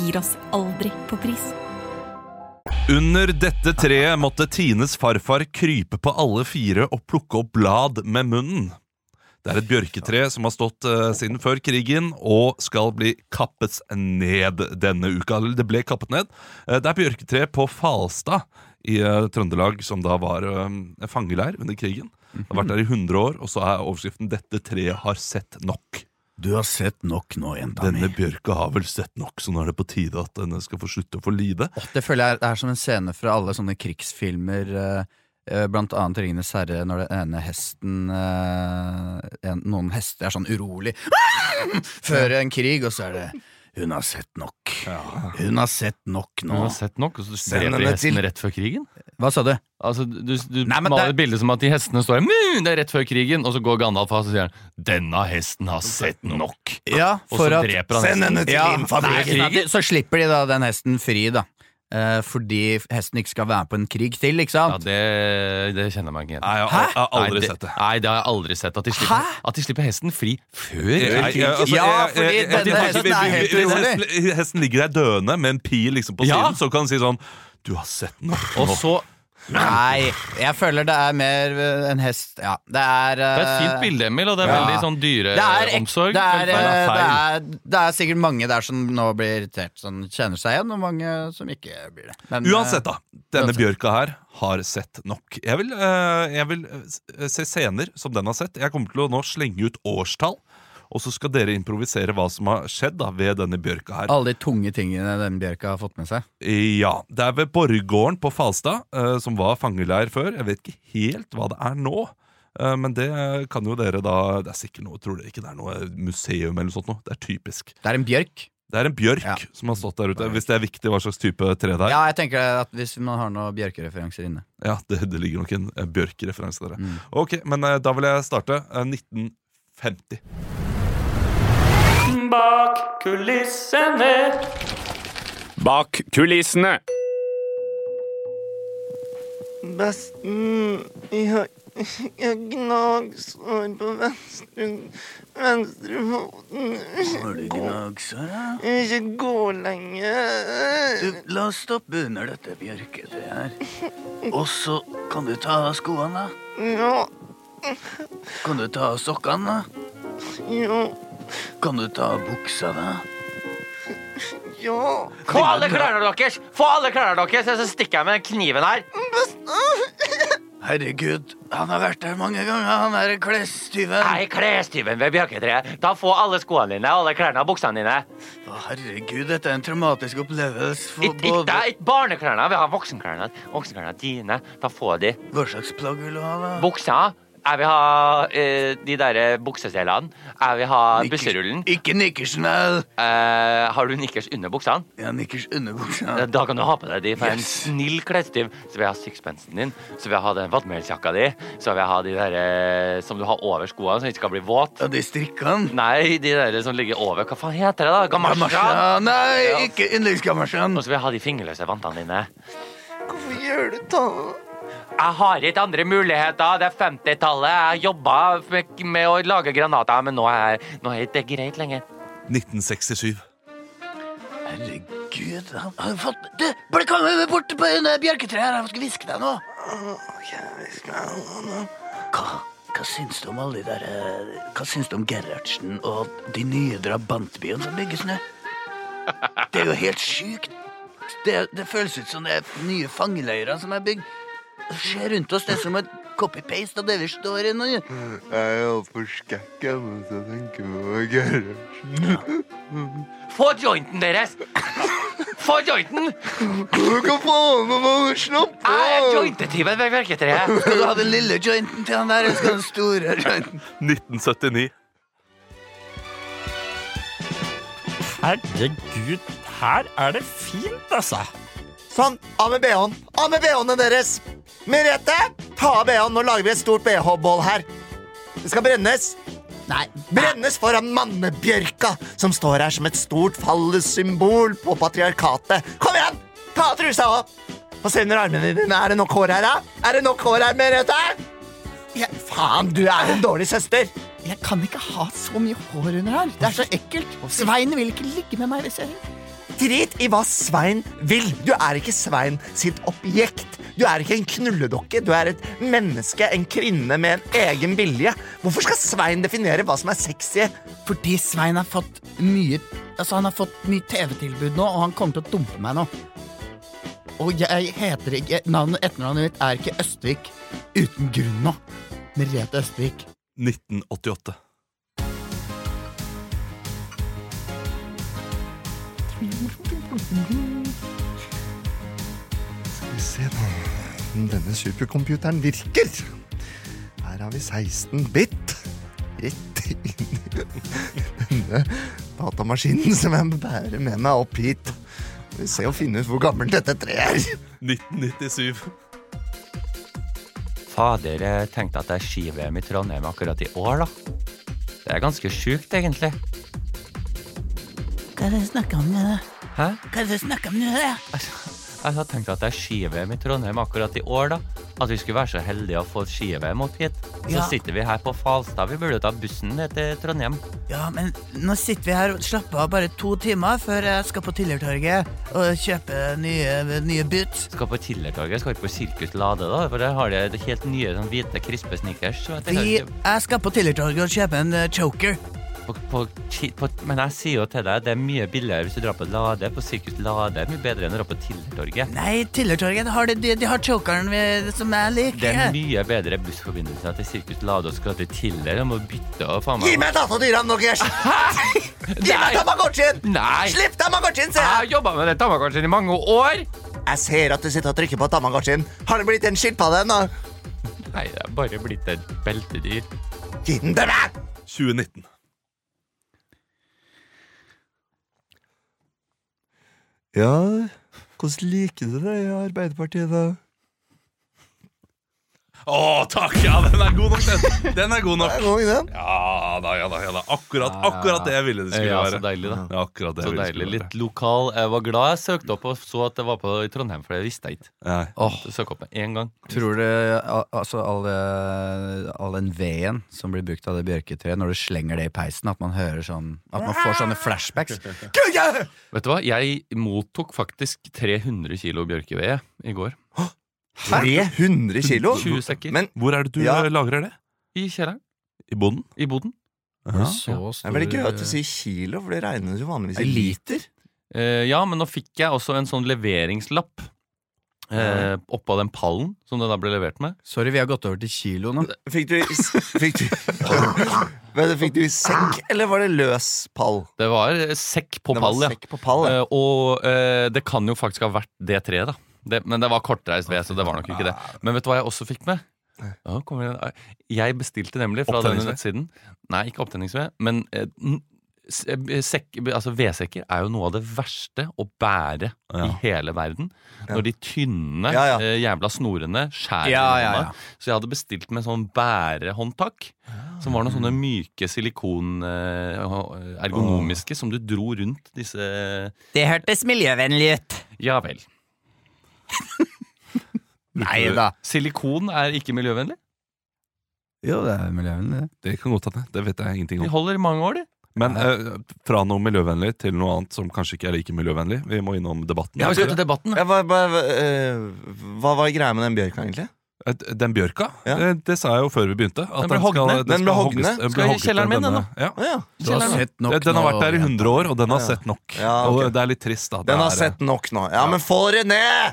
gir oss aldri på pris. Under dette treet måtte Tines farfar krype på alle fire og plukke opp blad med munnen. Det er et bjørketre som har stått uh, siden før krigen og skal bli kappet ned denne uka. Det ble kappet ned. Uh, det er bjørketre på Falstad i uh, Trøndelag, som da var fangeleir under krigen. Det har vært der i 100 år, og så er overskriften 'Dette treet har sett nok'. Du har sett nok nå, jenta Denne bjørka har vel sett nok, så nå er det på tide at denne skal få slutte å få lide. Det føler jeg er som en scene fra alle sånne krigsfilmer, eh, eh, blant annet Ringenes herre, når den ene hesten eh, en, Noen hester er sånn urolig <laughs> før <laughs> en krig, og så er det hun har sett nok. Hun har sett nok nå. Hun har sett nok, og så Send dreper de henne til- rett før krigen. Hva sa du? Altså, Du, du Nei, men maler det- et bilde som at de hestene står «Mu, Det er rett før krigen, og så går Gandalf av og sier han, 'Denne hesten har sett nok'. Ja, Og for så at dreper han Send hesten. henne til ja, infamilien! nei, Så slipper de da den hesten fri, da. Eh, fordi hesten ikke skal være med på en krig til, ikke Ja, sant? det, det kjenner man ikke igjen. Nei, jeg, har- jeg har aldri Nei, det, sett det. Nei, det har jeg aldri sett. At de slipper, Hæ? at de slipper hesten fri før jeg- krigen. altså, Ja, jeg- fordi jeg- denne jeg- hesten er helt hvis urolig. hesten- Hesten ligger der døende med en pil liksom på Ja. siden, så kan han si sånn Du har sett noe. Og så Nei, jeg føler det er mer eh, en hest Ja, det er Det er et fint eh, bilde, Emil, og det er Ja. veldig sånn det er, dyreomsorg. det, er, Velferd er eh, det, er, det er sikkert mange der som nå blir irritert, som kjenner seg igjen, og mange som ikke blir det. Men, Uansett, da. Denne uansett. bjørka her har sett nok. Jeg vil, jeg vil se scener som den har sett. Jeg kommer til å nå slenge ut årstall. Og så skal dere improvisere hva som har skjedd da ved denne bjørka her. eh, alle de tunge tingene den bjørka har fått med seg. Ja, Det er ved Borggården på Falstad, eh, som var fangeleir før. Jeg vet ikke helt hva det er nå. eh, men det kan jo dere da Det er sikkert noe, tror dere ikke det er noe museum eller noe sånt noe? Det er typisk. Det er en bjørk. Det er en bjørk Ja. som har stått der ute. Hvis det er viktig hva slags type tre det er. Ja, jeg tenker at hvis man har noen bjørkereferanser inne. Ja, det, det ligger nok en eh, bjørkereferanse der. Mm. Ok, men eh, da vil jeg starte. Eh, 1950. Bak kulissene. Bak kulissene. Besten Jeg har gnagsår på venstre venstrefoten. Har du gnagsår, da? Jeg vil ikke gå lenger. la oss stoppe under dette bjørketreet her. Og så kan du ta av skoene, da. Ja, Kan du ta av sokkene, da? ja, Kan du ta av buksa, da? ja. Få alle klærne deres! Få alle klærne deres, så stikker jeg med kniven her. Herregud, han har vært der mange ganger, han er klestyven. Nei, klestyven ved bjørketreet. Da få alle skoene dine, alle klærne og buksene dine. Å, herregud, dette er en traumatisk opplevelse for Ikke ikke- ikke barneklærne, vi har voksenklærne. Voksenklærne dine. Da få de. Hva slags plagg vil du ha, da? Buksa. Jeg vil ha eh, de der bukseselene. Jeg vil ha busserullen. Ikke nikkersen, vel? Eh, har du nikkers under buksene? Ja, nikkers under buksa. Eh, Da kan du ha på deg de for en Yes. snill klesstyv. Så vil jeg ha sixpensen din, så vil jeg ha den vatmelsjakka di, så vil jeg ha de der eh, som du har over skoene, så den ikke skal bli våt. Ja, de strikkene. Nei, de der som ligger over. Hva faen heter det, da? Gamasja? Gamasja. Nei, ikke yndlingsgamasjen. Og så vil jeg ha de fingerløse vantene dine. Hvorfor gjør du det? Jeg har ikke andre muligheter. Det er 50-tallet. Jeg jobba med, med å lage granater, men nå er, nå er det ikke greit lenger. 1967. Herregud, han har fått Du, bare kom bort på en bjørketre her, jeg skal hviske deg nå. Hva, hva syns du om alle de der eh, Hva syns du om Gerhardsen og de nye drabantbyene som bygges nå? Det er jo helt sjukt. Det, det føles ut som det er nye fangeleirer som er bygd. Se rundt oss, det er som et copy-paste av det vi står i nå. Jeg er altfor skækka mens jeg tenker på garasjen. Få jointen deres! Få jointen! Hva faen, man må slappe Jeg er jointetyven ved Verketreet. Skal du ha den lille jointen til han der, eller skal du ha den store jointen? 1979. Herregud, her er det fint, altså. Sånn, av med BH-en. Av med BH-ene deres! Merete, ta av BH-en. Nå lager vi et stort BH-bål her. Det skal brennes. Nei. Brennes foran mannebjørka, som står her som et stort fallessymbol på patriarkatet. Kom igjen! Ta av trusa av! Få se under armene dine. Er det nok hår her, da? Er det nok hår her, Merete? Ja, faen, du er en dårlig søster. Jeg kan ikke ha så mye hår under her. Det er så ekkelt. Svein vil ikke ligge med meg hvis jeg Drit i hva Svein vil. Du er ikke Svein sitt objekt. Du er ikke en knulledokke. Du er et menneske, en kvinne med en egen vilje. Hvorfor skal Svein definere hva som er sexy? Fordi Svein har fått mye Altså Han har fått mye TV-tilbud nå, og han kommer til å dumpe meg nå. Og jeg heter ikke navnet, Etternavnet mitt er ikke Østvik uten grunn nå. Merete Østvik. 1988. Denne supercomputeren virker. Her har vi 16 bit. Rett inn i denne datamaskinen som jeg bærer med meg opp hit. Vi ser og finne ut hvor gammelt dette treet er. 1997. Fader, jeg tenkte at det er ski-VM i Trondheim akkurat i år, da. Det er ganske sjukt, egentlig. Hva er det du snakker om nå? Hæ? Hva er det du snakker om nå? Jeg hadde tenkt at det er ski-VM i Trondheim akkurat i år, da. At vi skulle være så heldige å få ski-VM opp hit. Så Ja. sitter vi her på Falstad. Vi burde ta bussen ned til Trondheim. Ja, men nå sitter vi her og slapper av bare to timer før jeg skal på Tillertorget og kjøpe nye, nye boots. Skal på Tillertorget, skal ikke på Sirkus Lade, da. For der har de det helt nye sånn hvite, krispe sneakers. så at jeg Vi, kan ikke- jeg skal på Tillertorget og kjøpe en eh, choker. På, på, på, men jeg sier jo til deg, det er mye billigere hvis du drar på Lade. På Sirkus Lade er mye bedre enn å dra på Tillertorget. Nei, Tillertorget har de, de, har chokeren som jeg liker. Det er mye bedre bussforbindelser til Sirkus Lade og skal til Tiller. Jeg må bytte og faen meg Gi meg datadyra nå, Gers! <laughs> Gi meg Tamagotchien! Nei! Slipp Tamagotchien, sier Jeg Jeg har jobba med den Tamagotchien i mange år! Jeg ser at du sitter og trykker på Tamagotchien. Har det blitt en skilpadde ennå? Nei, det er bare blitt et beltedyr. Gi den til meg! 2019. Ja, hvordan liker du det i Arbeiderpartiet, da? Å, takk! Ja, den er god nok, den. Den er god <laughs> nok. Er god, den. Ja da, ja da. ja da Akkurat, akkurat det jeg ville det skulle Ja, være. så deilig, da. Ja, akkurat det Så deilig. Litt lokal. Jeg var glad jeg søkte opp og så at det var på i Trondheim, for det visste jeg ikke. Åh, Søk opp med en gang. tror du altså all, all den veden som blir brukt av det bjørketreet, når du slenger det i peisen, at man hører sånn At man får sånne flashbacks? Vet du hva? Jeg mottok faktisk 300 kilo bjørkeved i går. 300 kilo? 20 sekker. Men Hvor er det du Ja. eh, lagrer det? I kjelleren. I boden? I boden. Ja. Så det er veldig gøy at du sier kilo, for det regnes jo vanligvis i liter. Eh, ja, men nå fikk jeg også en sånn leveringslapp. Eh, oppå den pallen som det da ble levert med. Sorry, vi har gått over til kilo nå. Fikk du, i s- fikk du, <laughs> Men fikk du i sekk, eller var det løs pall? Det var eh, sekk på Det var pall, ja. sekk på pall, ja. Eh, og eh, det kan jo faktisk ha vært det treet, da. Det, men det var kortreist ved, så det var nok ikke det. Men vet du hva jeg også fikk med? Ja, jeg bestilte nemlig fra denne nettsiden Nei, ikke opptenningsved, men eh, eh, sekk, altså vedsekker er jo noe av det verste å bære i hele verden. Når de tynne Ja, ja. eh, jævla snorene skjærer Ja, ja. Så jeg hadde bestilt med sånn bærehåndtak. Som var noen sånne myke silikon eh, ergonomiske som du dro rundt disse Det hørtes miljøvennlig ut. Ja vel. Nei da. Silikon er ikke miljøvennlig. Jo, det er miljøvennlig. det. Kan godt hende. Det vet jeg ingenting De om. holder i mange år, de. Men eh, fra noe miljøvennlig til noe annet som kanskje ikke er like miljøvennlig. Vi må innom debatten. Ja, vi skal til debatten. Ja, hva, hva, eh, hva var greia med den bjørka, egentlig? Eh, Den bjørka, Ja. eh, det sa jeg jo før vi begynte. At Den ble hogd ned. den Den ble skal hogges- den Skal i hogget kjelleren min, den, Ja. Å ja. Du har sett nok Den har nå, vært der i 100 år, og den har Ja. sett nok. Ja, ok. Og det er litt trist, da. Det Den har er- sett nok nå. Ja, men få det ned!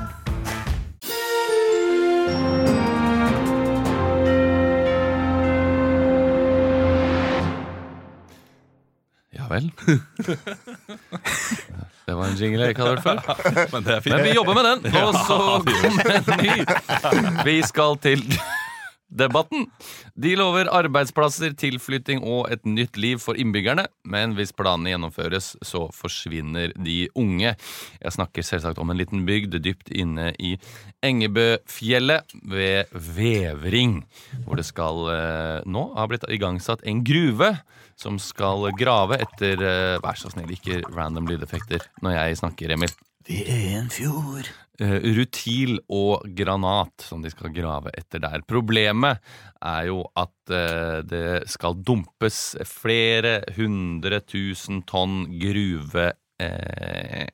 Vel. <laughs> Det var en jingle jeg ikke hadde hørt før. <laughs> Men det er fint. Men vi jobber med den, og så kommer en ny. Vi skal til debatten. De lover arbeidsplasser, tilflytting og et nytt liv for innbyggerne. Men hvis planene gjennomføres, så forsvinner de unge. Jeg snakker selvsagt om en liten bygd dypt inne i Engebøfjellet ved Vevring. Hvor det skal eh, nå ha blitt igangsatt en gruve som skal grave etter eh, Vær så snill, ikke random lydeffekter når jeg snakker, Emil. Det er en fjord. Eh, rutil og granat som de skal grave etter der. Problemet er jo at eh, det skal dumpes flere hundre tusen tonn gruve eh,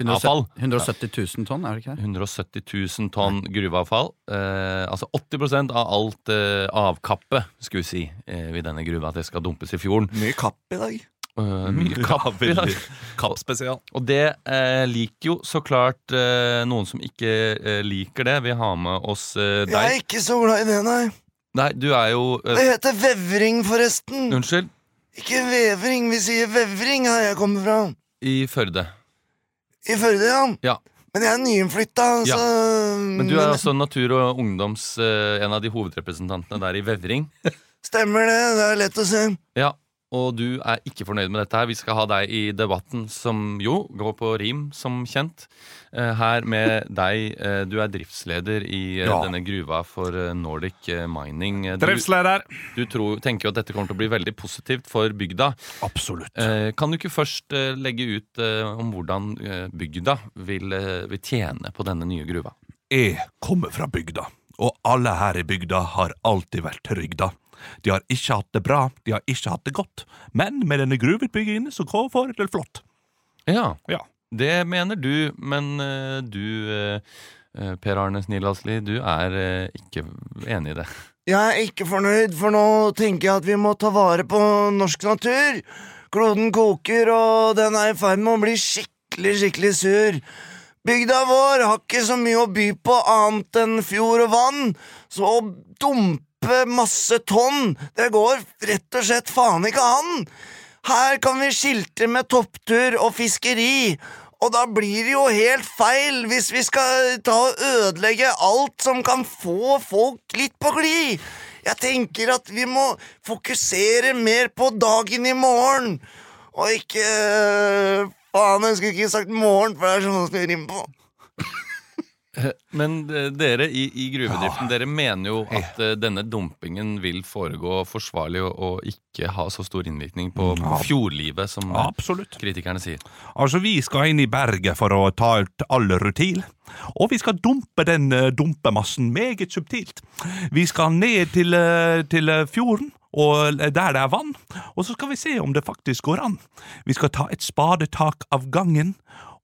avfall. 170 000 tonn, er det ikke det? 170 000 tonn gruveavfall. Eh, altså 80% av alt eh, avkappet, skulle vi si, eh, ved denne gruva, at det skal dumpes i fjorden. Mye kapp i dag. Uh, mye <laughs> kapp i dag. Kapp spesial. Og det eh, liker jo så klart eh, noen som ikke eh, liker det. Vi har med oss eh, Jeg er ikke så glad i det, nei. Nei, du er jo Det eh, heter vevring, forresten. Unnskyld? Ikke vevring, vi sier vevring her jeg kommer fra. I Førde. I Førde, ja. Ja. Men jeg er nyinnflytta, Ja. Men du er altså Natur- og ungdoms eh, en av de hovedrepresentantene der i Vevring. Stemmer det, det er lett å se. Ja, og du er ikke fornøyd med dette her. Vi skal ha deg i debatten, som jo går på rim, som kjent. Eh, Her med deg. eh, Du er driftsleder i eh, Ja. denne gruva for Nordic Mining. Du, Driftsleder. Du, tror, tenker jo at dette kommer til å bli veldig positivt for bygda. Absolutt. Kan du ikke først legge ut om hvordan bygda vil, vil tjene på denne nye gruva? Jeg kommer fra bygda, og alle her i bygda har alltid vært trygda. De har ikke hatt det bra, de har ikke hatt det godt, men med denne gruveutbyggingen så går får det flott. Ja, Ja. det mener du, men eh, du, eh, eh, Per Arne Snillasli, du er ikke enig i det. Jeg er ikke fornøyd, for nå tenker jeg at vi må ta vare på norsk natur. Kloden koker, og den er i ferd med å bli skikkelig, skikkelig sur. Bygda vår har ikke så mye å by på annet enn fjord og vann, så å dumpe masse tonn, det går rett og slett faen ikke an. Her kan vi skilte med topptur og fiskeri. Og da blir det jo helt feil hvis vi skal ta og ødelegge alt som kan få folk litt på glid. Jeg tenker at vi må fokusere mer på dagen i morgen, og ikke Faen, jeg skulle ikke sagt morgen, for det er sånn som jeg rimer på. Men eh, dere i, i gruvedriften Dere mener jo at eh, denne dumpingen vil foregå forsvarlig og, og ikke ha så stor innvirkning på, på fjordlivet, som eh, Absolutt. kritikerne sier. Altså, vi skal inn i berget for å ta ut all rutil. Og vi skal dumpe den eh, dumpemassen meget subtilt. Vi skal ned til, eh, til eh, fjorden, og der det er vann. Og så skal vi se om det faktisk går an. Vi skal ta et spadetak av gangen.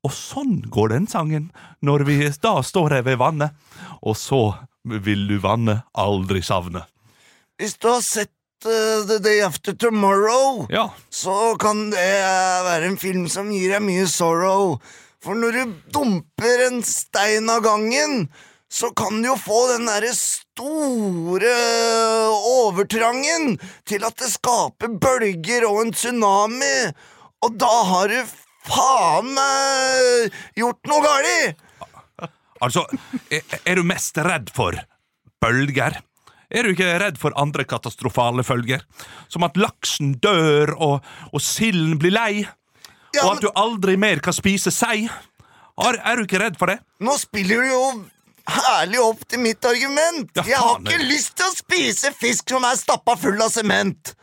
Og sånn går den sangen når vi da står her ved vannet. Og så vil du vannet aldri savne. Hvis du har sett eh, The Day After Tomorrow, Ja. så kan det være en film som gir deg mye sorrow. For når du dumper en stein av gangen, så kan du jo få den derre store overtrangen til at det skaper bølger og en tsunami. Og da har du faen meg gjort noe galt! Altså, er, er du mest redd for bølger? Er du ikke redd for andre katastrofale følger? Som at laksen dør, og, og silden blir lei? og at du aldri mer kan spise sei? Er, er du ikke redd for det? Nå spiller du jo herlig opp til mitt argument. Ja, jeg har ikke lyst til å spise fisk som er stappa full av sement.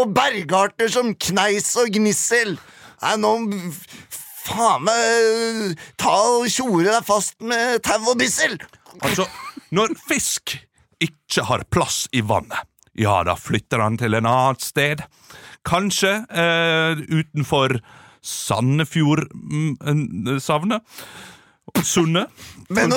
Og bergarter som kneis og gnissel. Nei, nå faen meg ta og tjore deg fast med tau og bissel. Altså, når fisk ikke har plass i vannet, ja, da flytter han til en annet sted. Kanskje eh, utenfor Sandefjord-savnet. Sundet. Men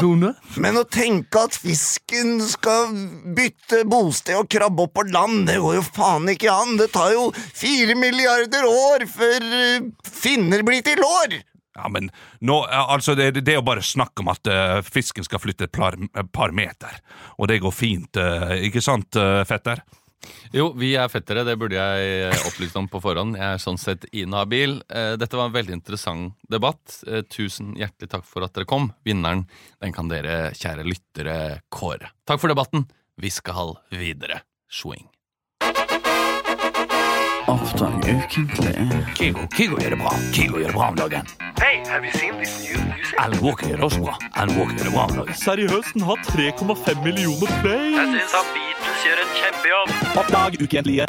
men å tenke at fisken skal bytte bosted og krabbe opp på land, det går jo faen ikke an. Det tar jo fire milliarder år før eh, finner blir til lår. Ja, men nå, altså det, det er jo bare snakk om at uh, fisken skal flytte et par, par meter. Og det går fint, uh, ikke sant, uh, fetter? Jo, vi er fettere. Det burde jeg eh, opplyst om på forhånd. Jeg er sånn sett inhabil. Eh, Dette var en veldig interessant debatt. Eh, Tusen hjertelig takk for at dere kom. Vinneren den kan dere, kjære lyttere, kåre. Takk for debatten. Vi skal videre. Swing. Oppdag ukentlig. Kygo, Kygo gjør det bra. Kygo gjør det bra om dagen. Hey, have you seen this new music? Alan Walker gjør det også bra. Alan Walker gjør det bra om dagen. Seriøst, den har 3,5 millioner play. Jeg syns han Beatles gjør en kjempejobb. Oppdag ukentlige.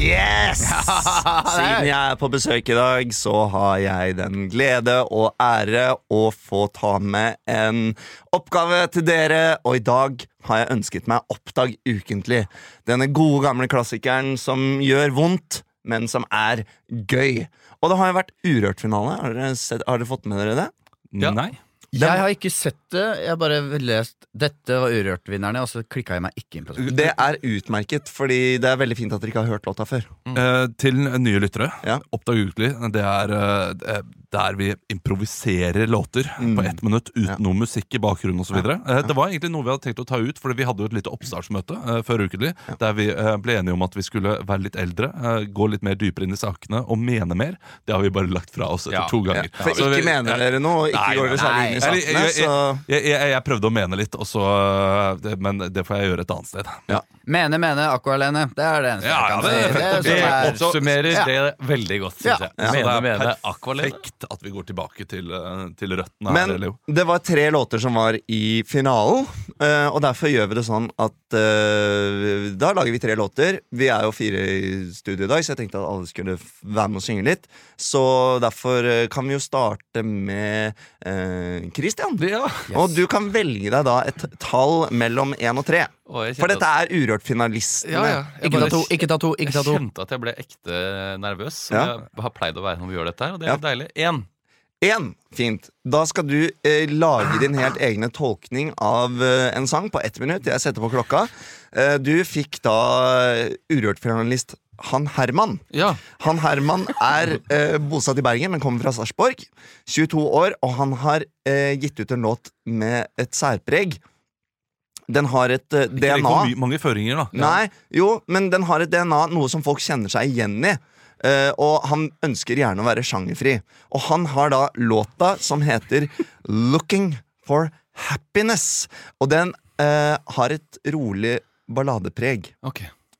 Yes! <laughs> Siden jeg er på besøk i dag, så har jeg den glede og ære å få ta med en oppgave til dere, og i dag har jeg ønsket meg Oppdag ukentlig. Denne gode, gamle klassikeren som gjør vondt, men som er gøy. Og det har jo vært Urørt-finale. Har, har dere fått med dere det? Nei. Jeg har ikke sett det. Jeg har bare lest dette var Urørt-vinnerne, og så klikka jeg meg ikke inn på det. Det er utmerket, fordi det er veldig fint at dere ikke har hørt låta før. Eh, til nye lyttere, Oppdag ukelig, det er eh, der vi improviserer låter Mm. på ett minutt uten noe musikk i bakgrunnen osv. Eh, det var egentlig noe vi hadde tenkt å ta ut, Fordi vi hadde jo et lite oppstartsmøte eh, før Ukelig, der vi eh, ble enige om at vi skulle være litt eldre, eh, gå litt mer dypere inn i sakene og mene mer. Det har vi bare lagt fra oss etter Ja. to ganger. Ja, for ikke ikke mener dere noe, ikke Nei, går dere særlig inn i sakene, jeg, jeg, jeg, jeg, jeg prøvde å mene litt, og så, eh, men det får jeg gjøre et annet sted. Mene, mene, Aqualene. Det er det eneste Ja, jeg ja, kan det- si. Det det er- oppsummerer Ja. det veldig godt, Ja. syns jeg. Mene, mene, aqualene. perfekt at vi går tilbake til, eh, til røttene Men her, det var tre låter som var i finalen, eh, og derfor gjør vi det sånn at eh, da lager vi tre låter. Vi er jo fire i studio i dag, så jeg tenkte at alle skulle være med og synge litt. Så derfor kan vi jo starte med eh, Christian. Og du kan velge deg da et tall mellom én og tre. For dette er Urørt-finalistene. Ja, ja. Ikke ta to, ikke ta to, ikke ta to. Jeg kjente at jeg ble ekte nervøs, som Ja. jeg har pleid å være når vi gjør dette her. Og det er Ja. deilig. Én. Én. Fint. Da skal du eh, lage din helt egne tolkning av eh, en sang på ett minutt. Jeg setter på klokka. Eh, du fikk da eh, Urørt-finalist han Herman. Han Herman er eh, bosatt i Bergen, men kommer fra Sarpsborg. 22 år, og han har eh, gitt ut en låt med et særpreg. Den har et eh, Ikke DNA for my- mange føringer, da. Nei, jo, men den har et DNA, noe som folk kjenner seg igjen i. Eh, og han ønsker gjerne å være sjangerfri. Og han har da låta som heter <laughs> Looking for Happiness. Og den eh, har et rolig balladepreg.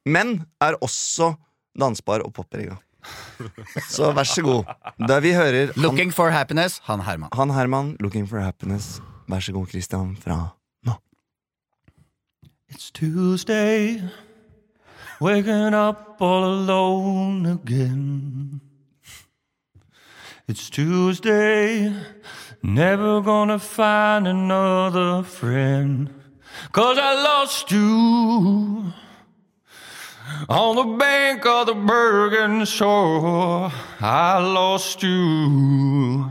Men er også dansbar og popprega. Så vær så god. Da vi hører han, Looking for happiness, han Herman. han Herman, Looking for Happiness. Vær så god, Christian, fra nå. It's Tuesday, waking up all alone again. It's Tuesday, never gonna find another friend. Cause I lost you on the bank of the Bergen shore. I lost you,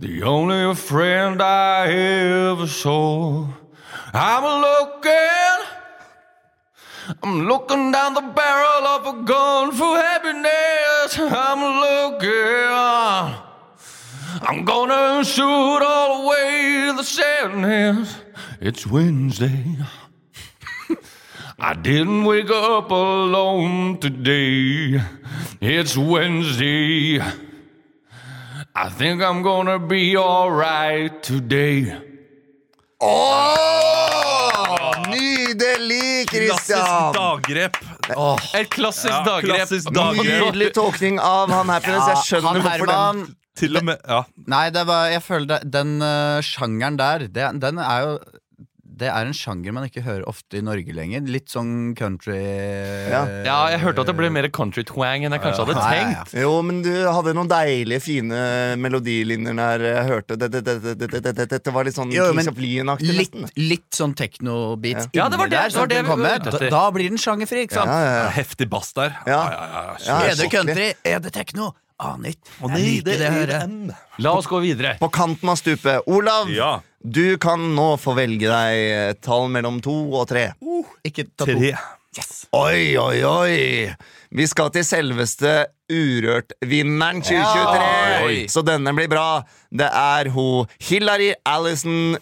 the only friend I ever saw. I'm looking, I'm looking down the barrel of a gun for happiness. I'm looking, I'm gonna shoot all away the sadness. It's Wednesday. I didn't wake up alone today. It's Wednesday. I think I'm gonna be alright today. Åh, nydelig, Christian! Klassisk daggrep. Et klassisk Ja, daggrep. klassisk daggrep. Nydelig tolkning av han Happiness. Jeg skjønner han hvorfor den Til og med Ja. Nei, det var, jeg føler det, den uh, sjangeren der det, Den er jo Det er en sjanger man ikke hører ofte i Norge lenger. Litt sånn country Ja. Ja, jeg hørte at det ble mer country twang enn jeg kanskje hadde Ja, ja, ja. tenkt. Jo, men du hadde noen deilige, fine melodilinjer der. Jeg hørte det, det, det, det, det, det, det, det var litt sånn Jo, men Kings of Leon-aktig. Litt, litt sånn techno-beats Ja. Ja, det var inni det- der. det var sånn det at den kommer. Da, da blir den sjangerfri, ikke sant? Ja, ja, ja. Heftig bass der. Ja. ja, ja, Ja, Er det country? Er det techno? Aner ikke. Jeg liker det å høre. M. La oss gå videre. På kanten av stupet. Olav, Ja. Du kan nå få velge deg et tall mellom to og tre. Ikke ta to. Tre. Oi, oi, oi! Vi skal til selveste Urørt-vinneren 2023. ja, Så denne blir bra. Det er hun Hillary Alison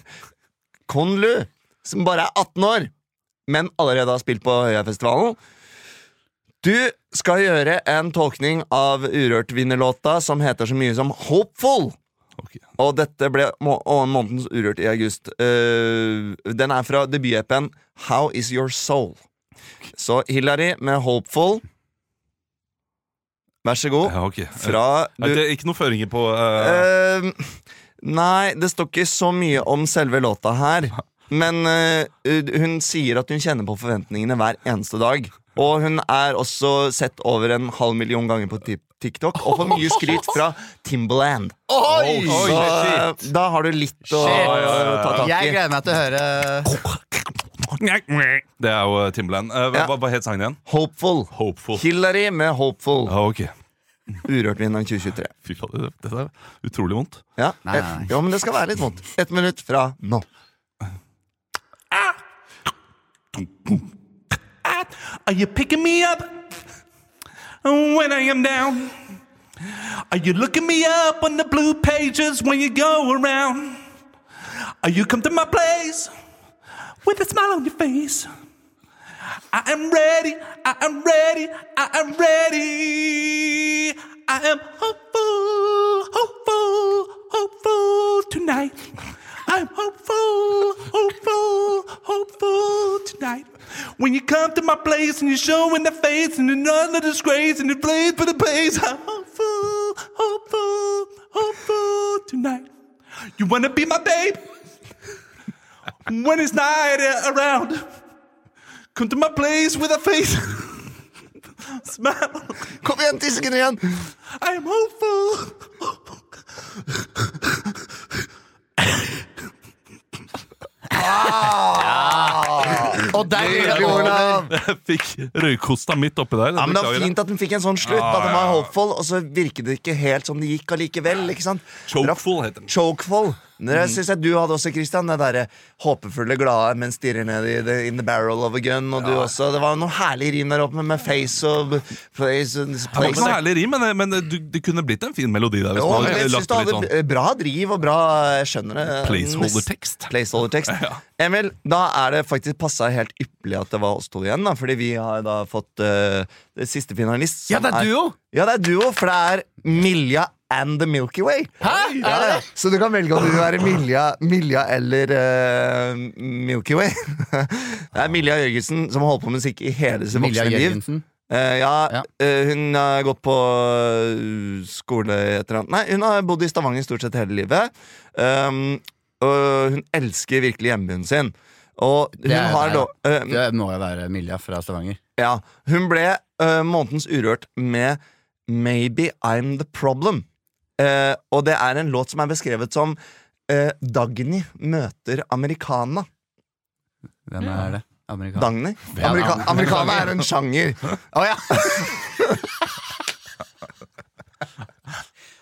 Conlu, som bare er 18 år, men allerede har spilt på Høyafestivalen. Du skal gjøre en tolkning av Urørt-vinnerlåta som heter så mye som Hopeful. Ok. Og dette ble må månedens Urørt i august. Uh, den er fra debut-EP-en How Is Your Soul. Så Hillary med Hopeful. Vær så god. Ja, okay. Fra Er du, det ikke noen føringer på uh... Uh, Nei, det står ikke så mye om selve låta her. Men eh, hun sier at hun kjenner på forventningene hver eneste dag. Og hun er også sett over en halv million ganger på Tik- TikTok, og får mye skryt fra Timbaland. Oi! Så eh, da har du litt å ta tak i. Jeg gleder meg til å høre Det er jo Timbaland. Eh, hva, Ja. hva, hva het sangen igjen? Hopeful. Hopeful. Hillary med Hopeful. Ja, ok. Urørt-vinneren 2023. Fy faen, dette er utrolig vondt. Ja. Nei, nei, nei. ja, men det skal være litt vondt. Ett minutt fra nå. Are you picking me up when I am down? Are you looking me up on the blue pages when you go around? Are you come to my place with a smile on your face? I am ready, I am ready, I am ready. I am hopeful, hopeful, hopeful tonight. I'm hopeful, hopeful, hopeful tonight. When you come to my place and you're showing the face and you're none of disgrace and you place for the place, I'm hopeful, hopeful, hopeful tonight. You wanna be my babe? when it's night around, come to my place with a face. <laughs> Smile. Kom igjen, ti sekunder igjen! I am hopeful. Og der Nydelig. Olav. Jeg fikk røykosta midt oppi der. Ja, men Det var fint at den fikk en sånn slutt. At den var hopeful Og så virket det ikke helt som det gikk allikevel. Ikke sant? Chokeful heter den. Chokeful. Det synes jeg du hadde også, Christian. Det derre håpefulle, glade, men stirrer ned i the, in the barrel of a gun. Og du også. Det var noen herlige rim der oppe med face og place and Det var ikke place. noe herlig rim, men, men du, det kunne blitt en fin melodi der. Jo, man jeg synes du hadde sånn bra driv og bra Jeg skjønner det. Placeholder-tekst. Placeholder <laughs> ja. Emil, da er det faktisk passa helt ypperlig at det var oss to igjen. Da, fordi vi har da fått uh, det siste finalist. Ja, det er duo! Ja, det er duo, for det er Milja and The Milky Way. Hæ? Ja. Så du kan velge om du vil være Milja, Milja eller uh, Milky Way. <laughs> det er Milja Jørgensen som har holdt på med musikk i hele sitt voksne liv. Uh, ja, Uh, hun har gått på skole et eller annet Nei, hun har bodd i Stavanger stort sett hele livet. Um, og hun elsker virkelig hjembyen sin. Og hun Det er har da Det må jo være Milja fra Stavanger. ja, Hun ble månedens Urørt med Maybe I'm The Problem. Eh, og det er en låt som er beskrevet som eh, Dagny møter Americana. Hvem er det? Amerikaner. Dagny? Amerika. Americana er en sjanger. Å ja! <laughs>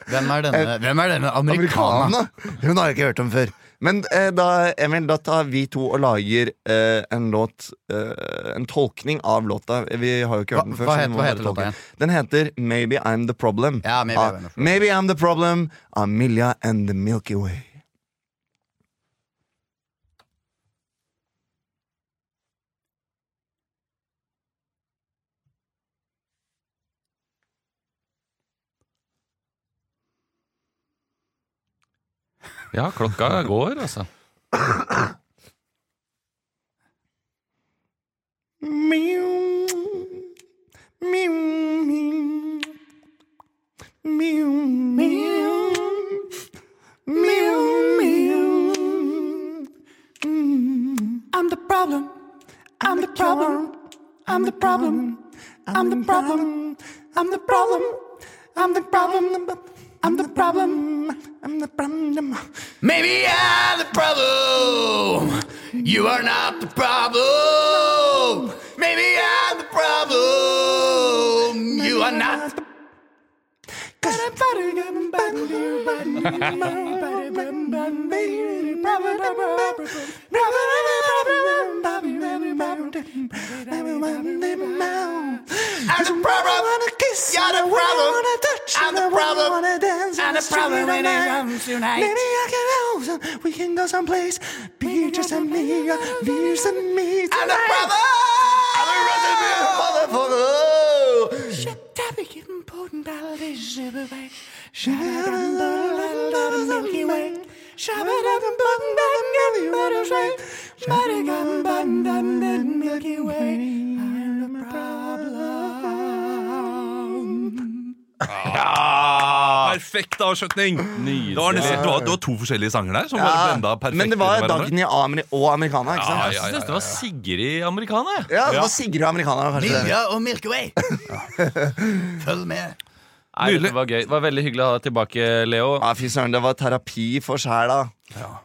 Hvem er denne, hvem er denne amerikaner? Hun har jeg ikke hørt om før. Men eh, da, Emil, da tar vi to og lager eh, en låt eh, En tolkning av låta. Vi har jo ikke hørt den før. hva så vi het- må hva heter låta igjen? Den heter Maybe I'm The Problem. Ja, Maybe av, I'm the Problem. Maybe I'm The Problem av Milja and The Milky Way. Ja, klokka går, altså. I'm the problem. I'm the problem. I'm the problem. I'm the problem. I'm the problem. I'm the problem. I'm the problem. I'm the problem. Maybe I'm the problem. You are not the problem. Maybe I'm the problem. You are not the I'm the problem kiss. You're the problem. I wanna touch. I'm the problem. I wanna dance. I'm the, the problem when it comes tonight. Maybe I can help. We can go someplace. Be just a me. Be just a me. I'm the problem. I'm a recipe, motherfucker. Shit, tapping, important validation, shiver away. Milky Way. Milky Way. I'm the problem. Perfekt avslutning! Nydelig. Det var, nesten, det, var, det var to forskjellige sanger der som var blenda perfekt. men det var. Dagny Ameri og Americana. Ikke sant? Ja, Jeg synes det var Sigrid Americana. Ja, det var Sigrid Americana, kanskje. Milja og Milky Way. <laughs> Følg med. Nei, det var gøy. Det var veldig hyggelig å ha deg tilbake, Leo. Ja, fy søren, det var terapi for sjæla.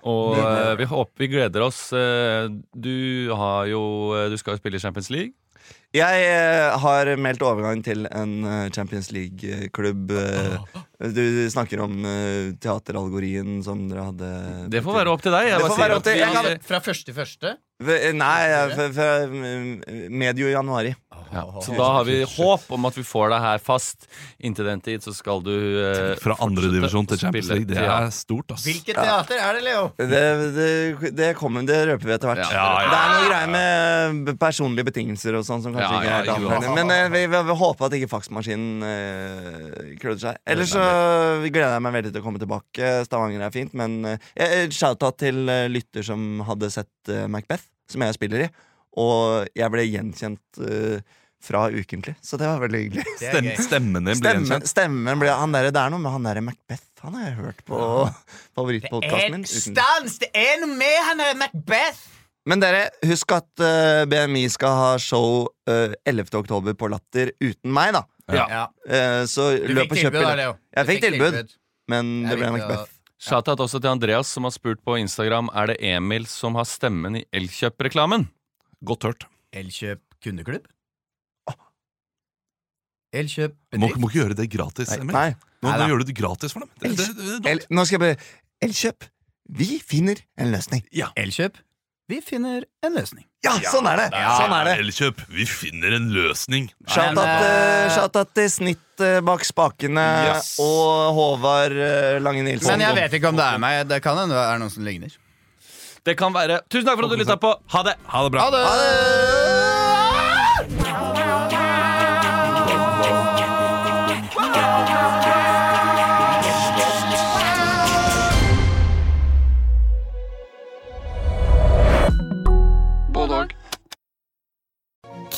Og uh, vi håper vi gleder oss. Eh, Du har jo eh, Du skal jo spille i Champions League. Jeg eh, har meldt overgang til en eh, Champions League-klubb. eh, Du snakker om teateralgorien som dere hadde Det får være opp til deg. Jeg Det får være opp til- jeg kan- Fra første første? Ve- Nei, fra- fra mm, medio januari. Ja, så da har vi håp om at vi får deg her fast. Inntil den tid så skal du eh, Fra andre divisjon til Champions League. Det er stort, ass. Hvilket teater er det, Leo? Det, det, det kommer, det røper vi etter hvert. Ja, ja, ja. Det er noe greier med personlige betingelser og sånn som kanskje ikke er helt Men eh, vi, vi, vi håper at ikke faksmaskinen eh, klødde seg. Ellers så gleder jeg meg veldig til å komme tilbake. Stavanger er fint, men eh, shout-out til eh, lytter som hadde sett eh, Macbeth, som jeg spiller i. Og jeg ble gjenkjent uh, fra Ukentlig, så det var veldig hyggelig. Stem, <laughs> stemmen din ble gjenkjent. stemmen ble han der, Det er noe med han derre Macbeth. Han har jeg hørt på <laughs> favorittpodkasten min. Stans! Det er noe med han derre Macbeth! Men dere, husk at uh, BMI skal ha show uh, 11. oktober på Latter uten meg, da. Ja. Eh, så Du løp og kjøp billett. Jeg fikk tilbud, men det ble Macbeth. Shout-out også til Andreas, som har spurt på Instagram Er det Emil som har stemmen i Elkjøp-reklamen. Godt hørt. Elkjøp kundeklubb? Elkjøp Må, bedrift? må ikke gjøre det gratis, Emil. Nei. Nå, nå gjør du det gratis for dem. Det, det, det, nå skal jeg bare Elkjøp. Vi finner en løsning. Elkjøp. Vi finner en løsning. Ja, sånn er det! Sånn er det. Elkjøp, vi finner en løsning. Shout-out eh, shout-out til Snitt eh, bak spakene Yes. og Håvard eh, Lange Nilsen. Men jeg vet ikke om det er meg. Det kan hende det er noen som ligner. Det kan være. Tusen takk for at du lytta på. Ha det! Ha det bra. Ha det!